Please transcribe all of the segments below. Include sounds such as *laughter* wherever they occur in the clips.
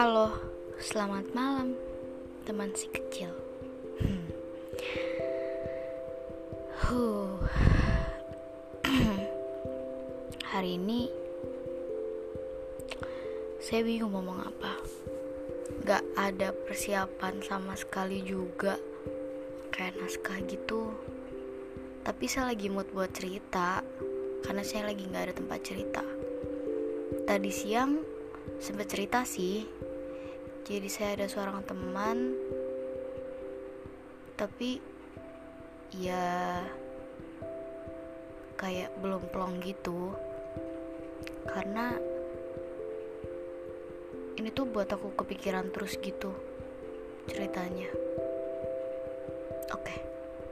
Halo, selamat malam, teman si kecil. Hmm. *clears throat* Hari ini saya bingung ngomong apa. Gak ada persiapan sama sekali juga, kayak naskah gitu. Tapi saya lagi mood buat cerita, karena saya lagi gak ada tempat cerita. Tadi siang sempat cerita sih jadi saya ada seorang teman. Tapi ya kayak belum plong gitu. Karena ini tuh buat aku kepikiran terus gitu ceritanya. Oke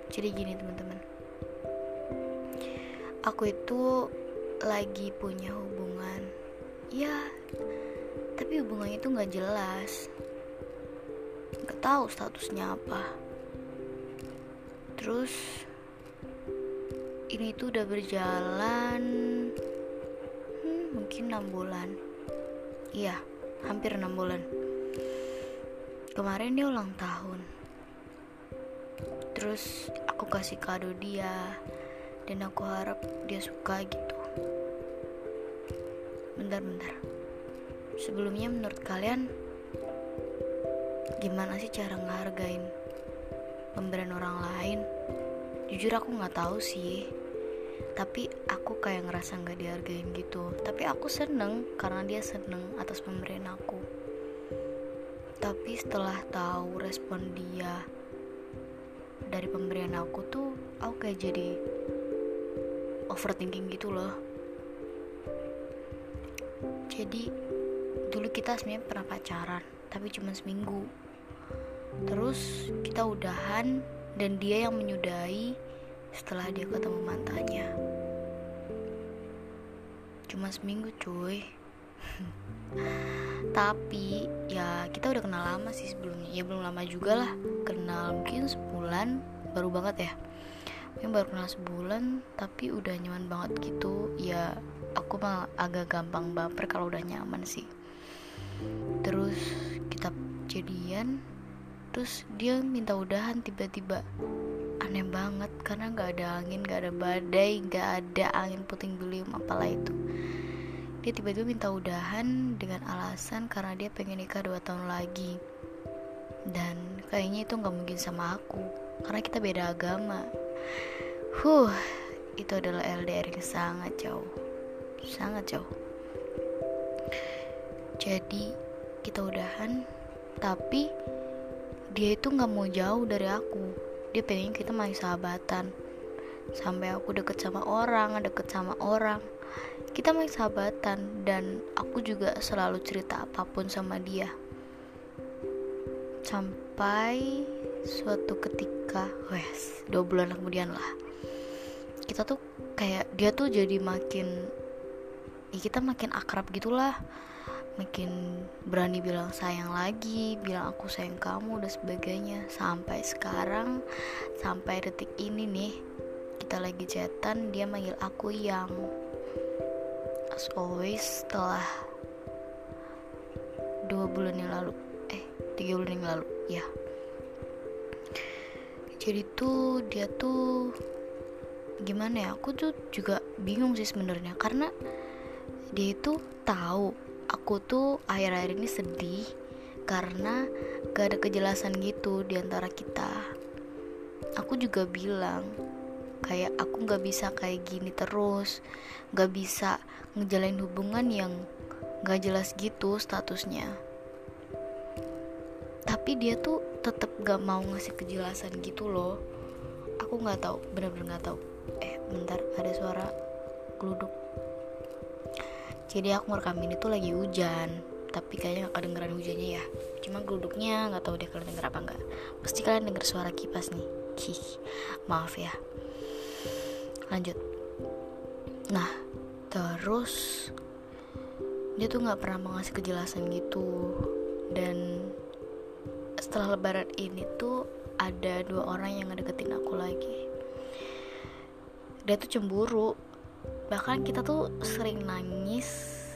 jadi gini teman-teman. Aku itu lagi punya hubungan. Ya tapi hubungannya itu nggak jelas. Nggak tahu statusnya apa. Terus ini tuh udah berjalan hmm, mungkin enam bulan. Iya hampir enam bulan. Kemarin dia ulang tahun. Terus aku kasih kado dia dan aku harap dia suka gitu. Bentar-bentar Sebelumnya menurut kalian gimana sih cara ngehargain pemberian orang lain? Jujur aku nggak tahu sih. Tapi aku kayak ngerasa nggak dihargain gitu. Tapi aku seneng karena dia seneng atas pemberian aku. Tapi setelah tahu respon dia dari pemberian aku tuh, aku kayak jadi overthinking gitu loh. Jadi dulu kita sebenarnya pernah pacaran tapi cuma seminggu. Terus kita udahan dan dia yang menyudahi setelah dia ketemu mantannya. Cuma seminggu cuy. *laughs* Tapi ya kita udah kenal lama sih sebelumnya. Ya belum lama juga lah. Kenal mungkin sebulan baru banget ya. Mungkin baru kenal sebulan tapi udah nyaman banget gitu. Ya aku mah agak gampang baper kalau udah nyaman sih terus dia minta udahan tiba-tiba. Aneh banget karena nggak ada angin nggak ada badai nggak ada angin puting beliung apalah itu. Dia tiba-tiba minta udahan dengan alasan karena dia pengen nikah dua tahun lagi. Dan kayaknya itu nggak mungkin sama aku karena kita beda agama. Huh itu adalah LDR yang sangat jauh. Sangat jauh. Jadi kita udahan tapi dia itu nggak mau jauh dari aku. Dia pengen kita masih sahabatan. Sampai aku deket sama orang deket sama orang. Kita masih sahabatan dan aku juga selalu cerita apa pun sama dia. Sampai suatu ketika wes dua bulan kemudian lah. Kita tuh kayak dia tuh jadi makin ya kita makin akrab gitulah makin berani bilang sayang lagi bilang aku sayang kamu dan sebagainya. Sampai sekarang sampai detik ini nih kita lagi chatan dia manggil aku yang as always setelah dua bulan yang lalu. Eh tiga bulan yang lalu ya. Jadi tuh dia tuh gimana ya? Aku tuh juga bingung sih sebenarnya. Karena dia itu tahu aku tuh akhir-akhir ini sedih karena gak ada kejelasan gitu di antara kita. Aku juga bilang kayak aku gak bisa kayak gini terus, gak bisa ngejalain hubungan yang gak jelas gitu statusnya. Tapi dia tuh tetap gak mau ngasih kejelasan gitu loh. Aku nggak tahu, bener-bener nggak tahu. Eh, bentar ada suara geluduk jadi aku ngerekam ini tuh lagi hujan. Tapi kayaknya gak kedengeran hujannya ya. Cuma geluduknya nggak tahu deh kalian denger apa nggak. Pasti kalian denger suara kipas nih. Hih, maaf ya. Lanjut. Nah terus dia tuh nggak pernah mengasih kejelasan gitu. Dan setelah lebaran ini tuh ada dua orang yang ngedeketin aku lagi. Dia tuh cemburu bahkan kita tuh sering nangis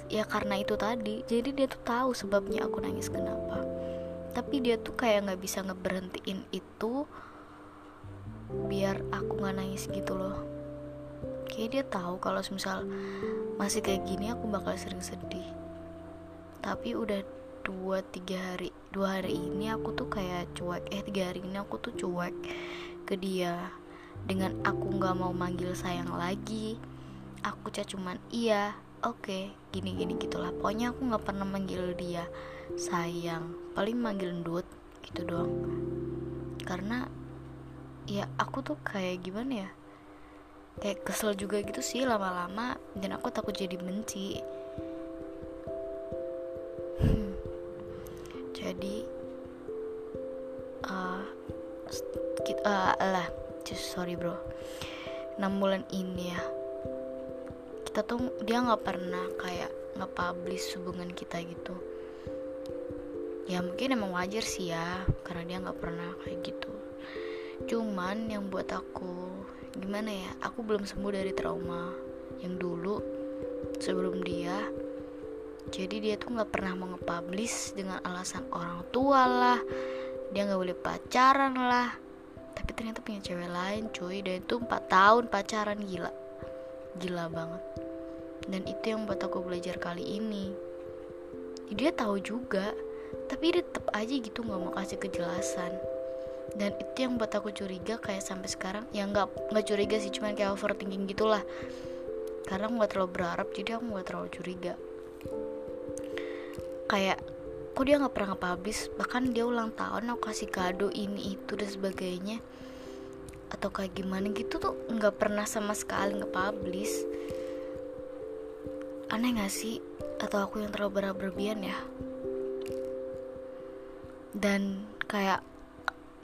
ya karena itu tadi. Jadi dia tuh tahu sebabnya aku nangis kenapa. Tapi dia tuh kayak nggak bisa ngeberhentiin itu biar aku nggak nangis gitu loh. Kayak dia tahu kalau misal masih kayak gini aku bakal sering sedih. Tapi udah dua tiga hari dua hari ini aku tuh kayak cuek. Eh tiga hari ini aku tuh cuek ke dia. Dengan aku nggak mau manggil sayang lagi aku cuma cuman iya oke okay, gini gini gitulah. Pokoknya aku nggak pernah manggil dia. Sayang paling manggil ndut gitu doang. Karena ya aku tuh kayak gimana ya kayak kesel juga gitu sih lama-lama dan aku takut jadi benci. Hmm. jadi uh, uh, lah sorry bro. 6 bulan ini ya kita tuh dia nggak pernah kayak nge-publish hubungan kita gitu. Ya mungkin emang wajar sih ya karena dia nggak pernah kayak gitu. Cuman yang buat aku gimana ya aku belum sembuh dari trauma yang dulu sebelum dia. Jadi dia tuh nggak pernah mau nge-publish dengan alasan orang tua lah dia nggak boleh pacaran lah. Tapi ternyata punya cewek lain cuy dan itu 4 tahun pacaran gila. Gila banget dan itu yang buat aku belajar kali ini. Dia tahu juga tapi dia tetap aja gitu nggak mau kasih kejelasan. Dan itu yang buat aku curiga kayak sampai sekarang. Ya nggak nggak curiga sih cuman kayak overthinking gitulah. Karena aku nggak terlalu berharap jadi aku nggak terlalu curiga. Kayak kok dia nggak pernah nge-publish? Bahkan dia ulang tahun aku kasih kado ini itu dan sebagainya. Atau kayak gimana gitu tuh nggak pernah sama sekali nge-publish aneh gak sih? Atau aku yang terlalu berlebihan ya? Dan kayak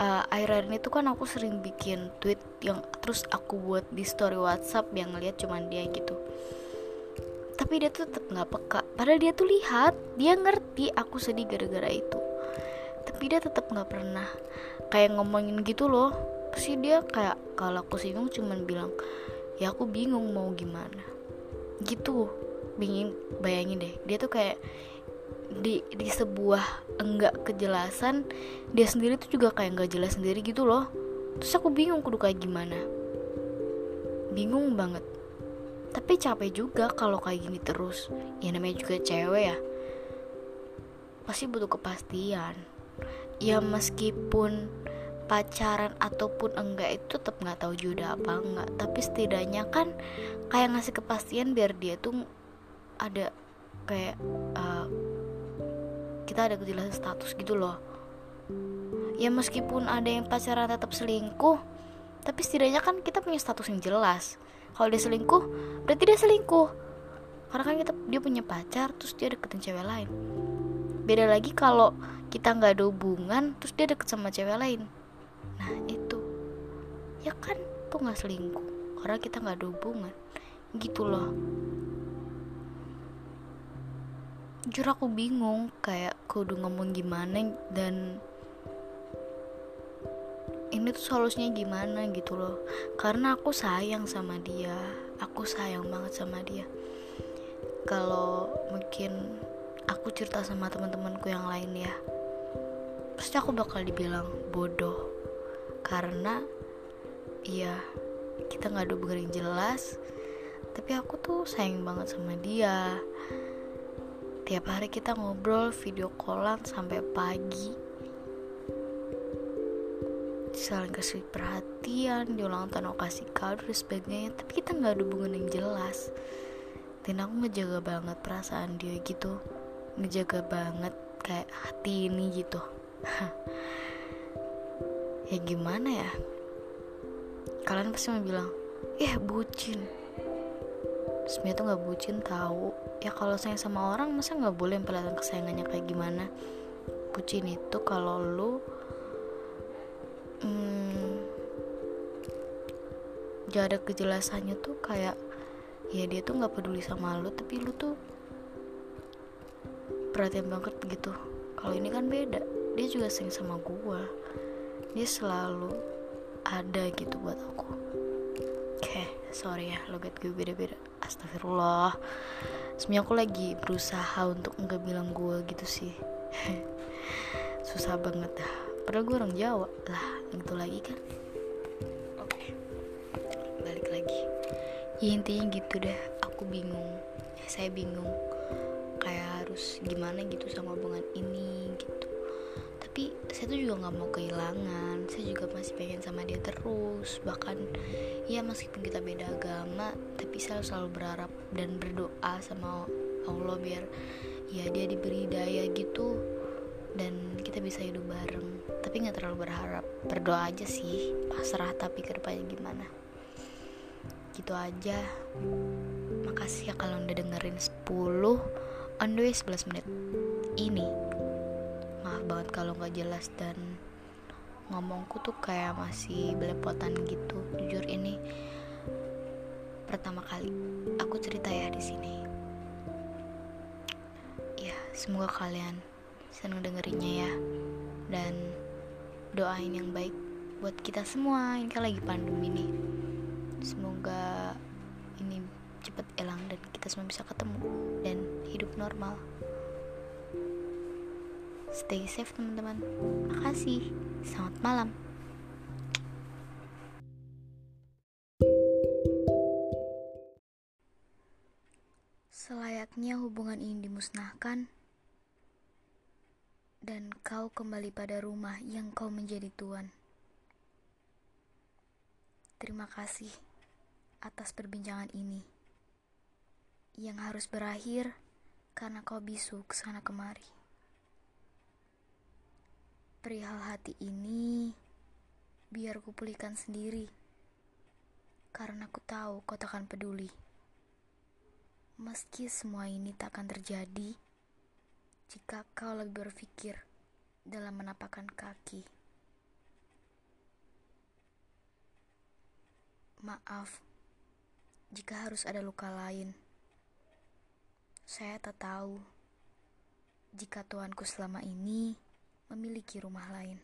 uh, akhir-akhir ini tuh kan aku sering bikin tweet yang terus aku buat di story WhatsApp yang ngeliat cuman dia gitu. Tapi dia tuh tetap nggak peka. Padahal dia tuh lihat dia ngerti aku sedih gara-gara itu. Tapi dia tetap nggak pernah kayak ngomongin gitu loh. Sih dia kayak kalau aku singgung cuman bilang ya aku bingung mau gimana. Gitu bingin bayangin deh dia tuh kayak di di sebuah enggak kejelasan dia sendiri tuh juga kayak enggak jelas sendiri gitu loh. Terus aku bingung kudu kayak gimana. Bingung banget. Tapi capek juga kalau kayak gini terus. Ya namanya juga cewek ya. Pasti butuh kepastian. Ya meskipun pacaran ataupun enggak itu tetap nggak tahu juga apa enggak. Tapi setidaknya kan kayak ngasih kepastian biar dia tuh ada kayak uh, kita ada kejelasan status gitu loh. Ya meskipun ada yang pacaran tetap selingkuh tapi setidaknya kan kita punya status yang jelas. Kalau dia selingkuh berarti dia selingkuh. Karena kan kita dia punya pacar terus dia deketin cewek lain. Beda lagi kalau kita nggak ada hubungan terus dia deket sama cewek lain. Nah itu. Ya kan tuh nggak selingkuh? Karena kita nggak ada hubungan. Gitu loh jujur aku bingung kayak kudu ngomong gimana dan ini tuh solusinya gimana gitu loh. Karena aku sayang sama dia aku sayang banget sama dia. Kalau mungkin aku cerita sama teman-temanku yang lain ya pasti aku bakal dibilang bodoh. Karena ya kita nggak ada hubungan yang jelas tapi aku tuh sayang banget sama dia tiap hari kita ngobrol video callan sampai pagi. Saling kasih perhatian di ulang tahun kasih kado dan sebagainya tapi kita nggak ada hubungan yang jelas. Dan aku ngejaga banget perasaan dia gitu. Ngejaga banget kayak hati ini gitu. *laughs* Ya gimana ya? Kalian pasti mau bilang eh bucin sebenarnya tuh nggak bucin tahu. Ya kalau sayang sama orang masa nggak boleh memperlihatkan kesayangannya kayak gimana? Bucin itu kalau lu hmm, gak ada kejelasannya tuh kayak ya dia tuh nggak peduli sama lu tapi lu tuh perhatian banget gitu. Kalau ini kan beda. Dia juga sayang sama gua. Dia selalu ada gitu buat aku. Oke sorry ya logat gue beda-beda astagfirullah. Sebenarnya aku lagi berusaha untuk nggak bilang gue gitu sih. *laughs* Susah banget dah. Padahal gue orang Jawa lah itu lagi kan. Oke balik lagi. Ya intinya gitu deh. Aku bingung. Saya bingung. Kayak harus gimana gitu sama hubungan ini gitu saya tuh juga nggak mau kehilangan. Saya juga masih pengen sama dia terus. Bahkan ya meskipun kita beda agama tapi saya selalu berharap dan berdoa sama Allah biar ya dia diberi daya gitu dan kita bisa hidup bareng. Tapi nggak terlalu berharap. Berdoa aja sih. Pasrah tapi ke depannya gimana? Gitu aja. Makasih ya kalau udah dengerin 10 on the way 11 menit. Ini banget kalau nggak jelas dan ngomongku tuh kayak masih belepotan gitu. Jujur ini pertama kali aku cerita ya di sini. Ya semoga kalian seneng dengerinnya ya. Dan doain yang baik buat kita semua. Ini kan lagi pandemi nih. Semoga ini cepet hilang dan kita semua bisa ketemu dan hidup normal Stay safe teman-teman. Makasih. Selamat malam. Selayaknya hubungan ini dimusnahkan dan kau kembali pada rumah yang kau menjadi tuan. Terima kasih atas perbincangan ini yang harus berakhir karena kau bisu ke sana kemari. Perihal hati ini, biar ku pulihkan sendiri. Karena ku tahu kau takkan peduli. Meski semua ini takkan terjadi, jika kau lebih berpikir dalam menapakkan kaki. Maaf, jika harus ada luka lain. Saya tak tahu jika tuanku selama ini memiliki rumah lain.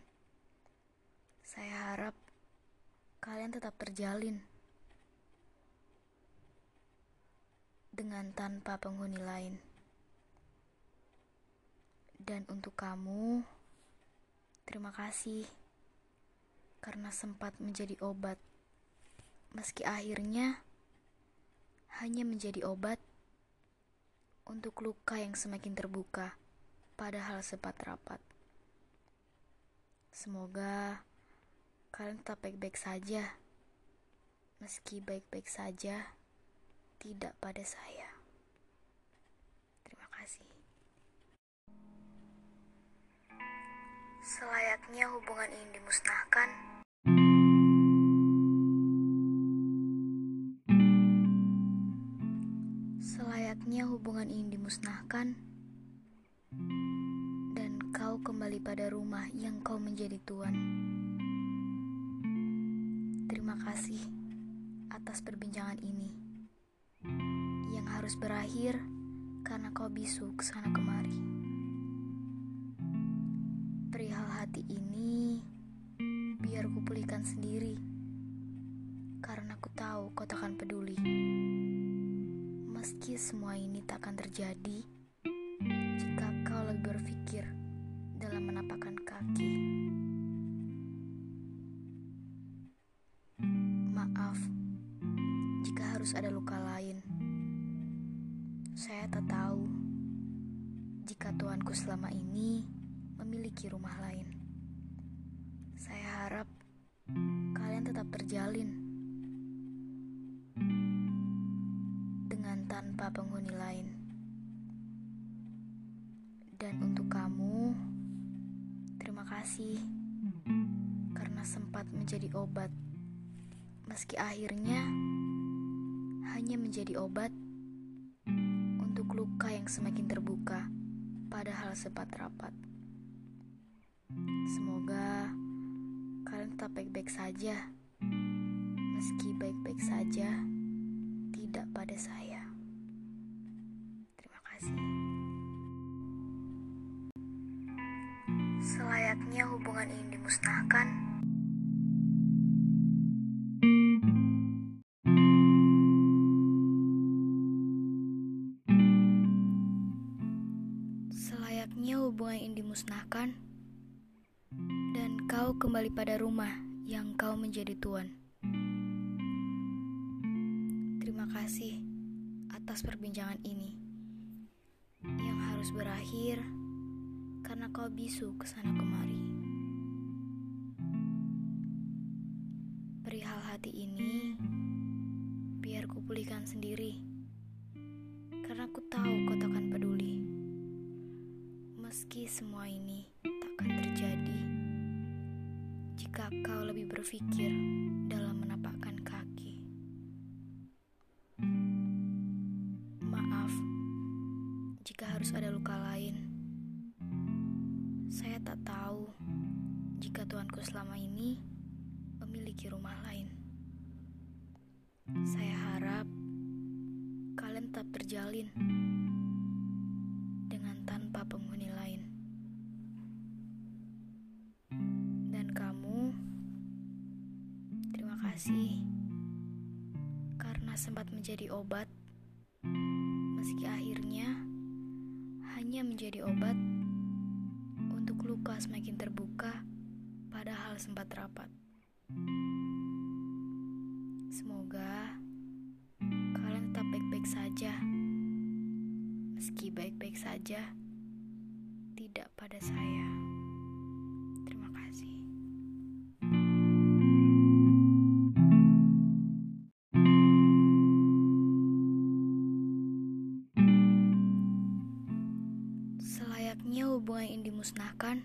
Saya harap kalian tetap terjalin dengan tanpa penghuni lain. Dan untuk kamu, terima kasih karena sempat menjadi obat, meski akhirnya hanya menjadi obat untuk luka yang semakin terbuka, padahal sempat rapat. Semoga kalian tetap baik-baik saja. Meski baik-baik saja, tidak pada saya. Terima kasih. Selayaknya hubungan ini dimusnahkan, Selayaknya hubungan ini dimusnahkan, kau kembali pada rumah yang kau menjadi tuan. Terima kasih atas perbincangan ini yang harus berakhir karena kau bisu ke sana kemari. Perihal hati ini biar ku pulihkan sendiri karena ku tahu kau takkan peduli. Meski semua ini takkan terjadi jika kau lebih berpikir dalam menapakkan kaki. Maaf jika harus ada luka lain. Saya tak tahu jika tuanku selama ini memiliki rumah lain. Saya harap kalian tetap terjalin obat, meski akhirnya hanya menjadi obat untuk luka yang semakin terbuka, padahal sempat rapat. Semoga kalian tetap baik-baik saja, meski baik-baik saja tidak pada saya. Terima kasih. Selayaknya hubungan ini dimusnahkan, dimusnahkan, dan kau kembali pada rumah yang kau menjadi tuan. Terima kasih atas perbincangan ini yang harus berakhir karena kau bisu ke sana kemari. Meski semua ini takkan terjadi jika kau lebih berpikir dalam kasih karena sempat menjadi obat, meski akhirnya hanya menjadi obat untuk luka semakin terbuka, padahal sempat rapat. Dimusnahkan,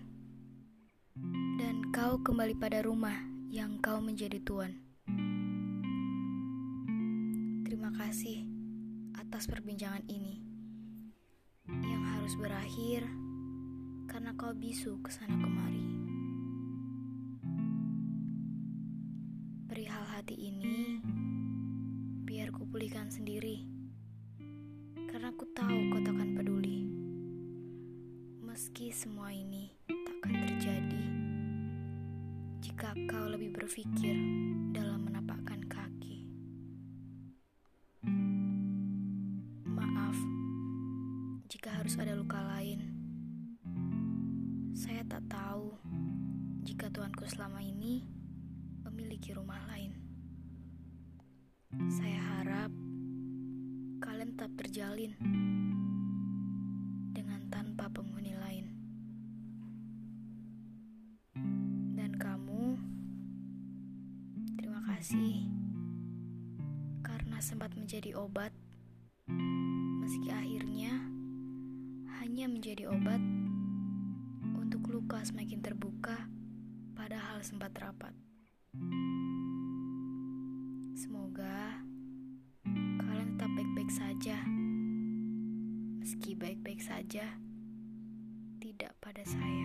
dan kau kembali pada rumah yang kau menjadi tuan. Terima kasih atas perbincangan ini yang harus berakhir karena kau bisu ke sana kemari. Perihal hati ini, biar kupulihkan sendiri karena ku tahu. Meski semua ini takkan terjadi jika kau lebih berpikir dalam menapakkan kasih karena sempat menjadi obat, meski akhirnya hanya menjadi obat untuk luka semakin terbuka, padahal sempat rapat. Semoga kalian tetap baik-baik saja. Meski baik-baik saja, tidak pada saya.